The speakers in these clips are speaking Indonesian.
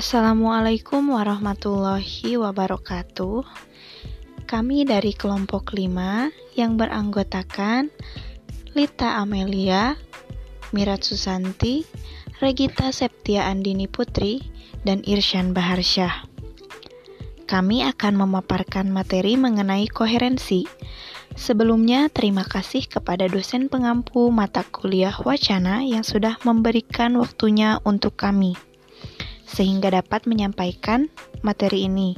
Assalamualaikum warahmatullahi wabarakatuh. Kami dari kelompok 5 yang beranggotakan Lita Amelia, Mirat Susanti, Regita Septia Andini Putri, dan Irsyan Baharsyah. Kami akan memaparkan materi mengenai koherensi. Sebelumnya, terima kasih kepada dosen pengampu mata kuliah wacana yang sudah memberikan waktunya untuk kami sehingga dapat menyampaikan materi ini.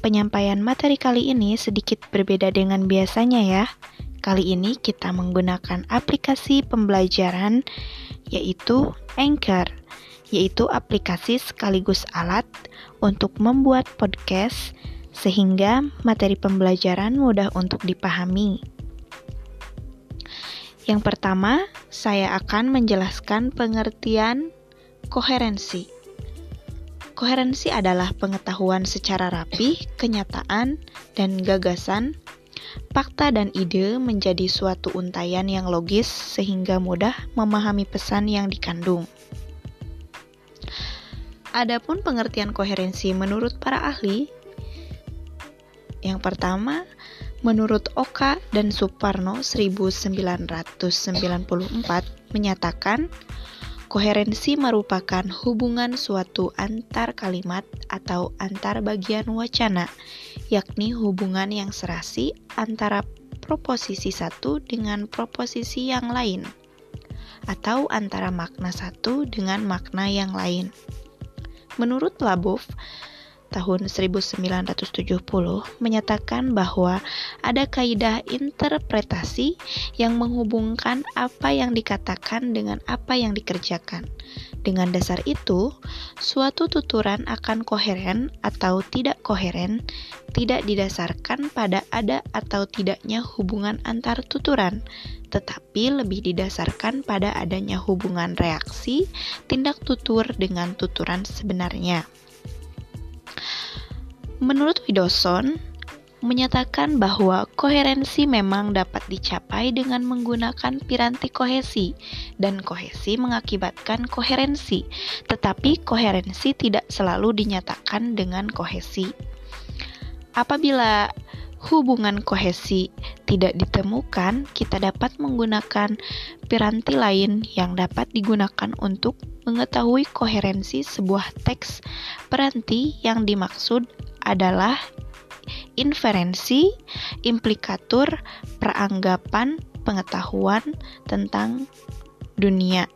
Penyampaian materi kali ini sedikit berbeda dengan biasanya ya. Kali ini kita menggunakan aplikasi pembelajaran yaitu Anchor, yaitu aplikasi sekaligus alat untuk membuat podcast sehingga materi pembelajaran mudah untuk dipahami. Yang pertama, saya akan menjelaskan pengertian koherensi. Koherensi adalah pengetahuan secara rapi, kenyataan, dan gagasan, fakta dan ide menjadi suatu untayan yang logis sehingga mudah memahami pesan yang dikandung. Adapun pengertian koherensi menurut para ahli, yang pertama, menurut Oka dan Suparno 1994 menyatakan Koherensi merupakan hubungan suatu antar kalimat atau antar bagian wacana, yakni hubungan yang serasi antara proposisi satu dengan proposisi yang lain, atau antara makna satu dengan makna yang lain. Menurut Labov, tahun 1970 menyatakan bahwa ada kaidah interpretasi yang menghubungkan apa yang dikatakan dengan apa yang dikerjakan. Dengan dasar itu, suatu tuturan akan koheren atau tidak koheren tidak didasarkan pada ada atau tidaknya hubungan antar tuturan, tetapi lebih didasarkan pada adanya hubungan reaksi tindak tutur dengan tuturan sebenarnya. Menurut Widoson, menyatakan bahwa koherensi memang dapat dicapai dengan menggunakan piranti kohesi, dan kohesi mengakibatkan koherensi, tetapi koherensi tidak selalu dinyatakan dengan kohesi. Apabila hubungan kohesi tidak ditemukan, kita dapat menggunakan piranti lain yang dapat digunakan untuk mengetahui koherensi sebuah teks. Piranti yang dimaksud adalah inferensi, implikatur, peranggapan, pengetahuan tentang dunia.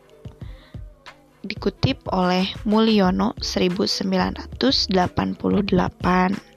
Dikutip oleh Mulyono 1988.